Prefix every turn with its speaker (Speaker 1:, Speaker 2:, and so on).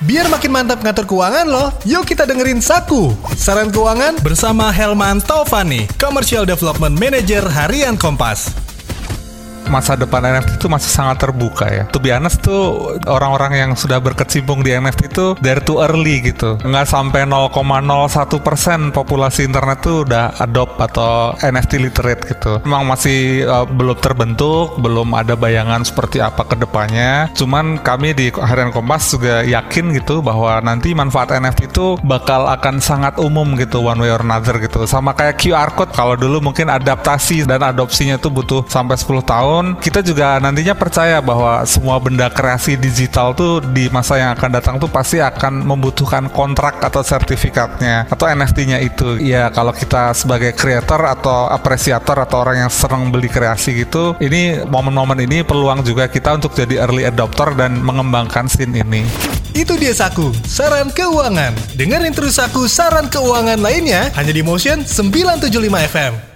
Speaker 1: Biar makin mantap ngatur keuangan loh, yuk kita dengerin Saku. Saran keuangan bersama Helman Taufani, Commercial Development Manager Harian Kompas
Speaker 2: masa depan NFT itu masih sangat terbuka ya. To be honest tuh orang-orang yang sudah berkecimpung di NFT itu dari too early gitu. Nggak sampai 0,01 persen populasi internet tuh udah adopt atau NFT literate gitu. Memang masih uh, belum terbentuk, belum ada bayangan seperti apa ke depannya. Cuman kami di Harian Kompas juga yakin gitu bahwa nanti manfaat NFT itu bakal akan sangat umum gitu one way or another gitu. Sama kayak QR code kalau dulu mungkin adaptasi dan adopsinya tuh butuh sampai 10 tahun tahun kita juga nantinya percaya bahwa semua benda kreasi digital tuh di masa yang akan datang tuh pasti akan membutuhkan kontrak atau sertifikatnya atau NFT-nya itu. Ya kalau kita sebagai creator atau apresiator atau orang yang senang beli kreasi gitu, ini momen-momen ini peluang juga kita untuk jadi early adopter dan mengembangkan scene ini.
Speaker 1: Itu dia Saku, saran keuangan. Dengerin terus Saku saran keuangan lainnya hanya di Motion 975 FM.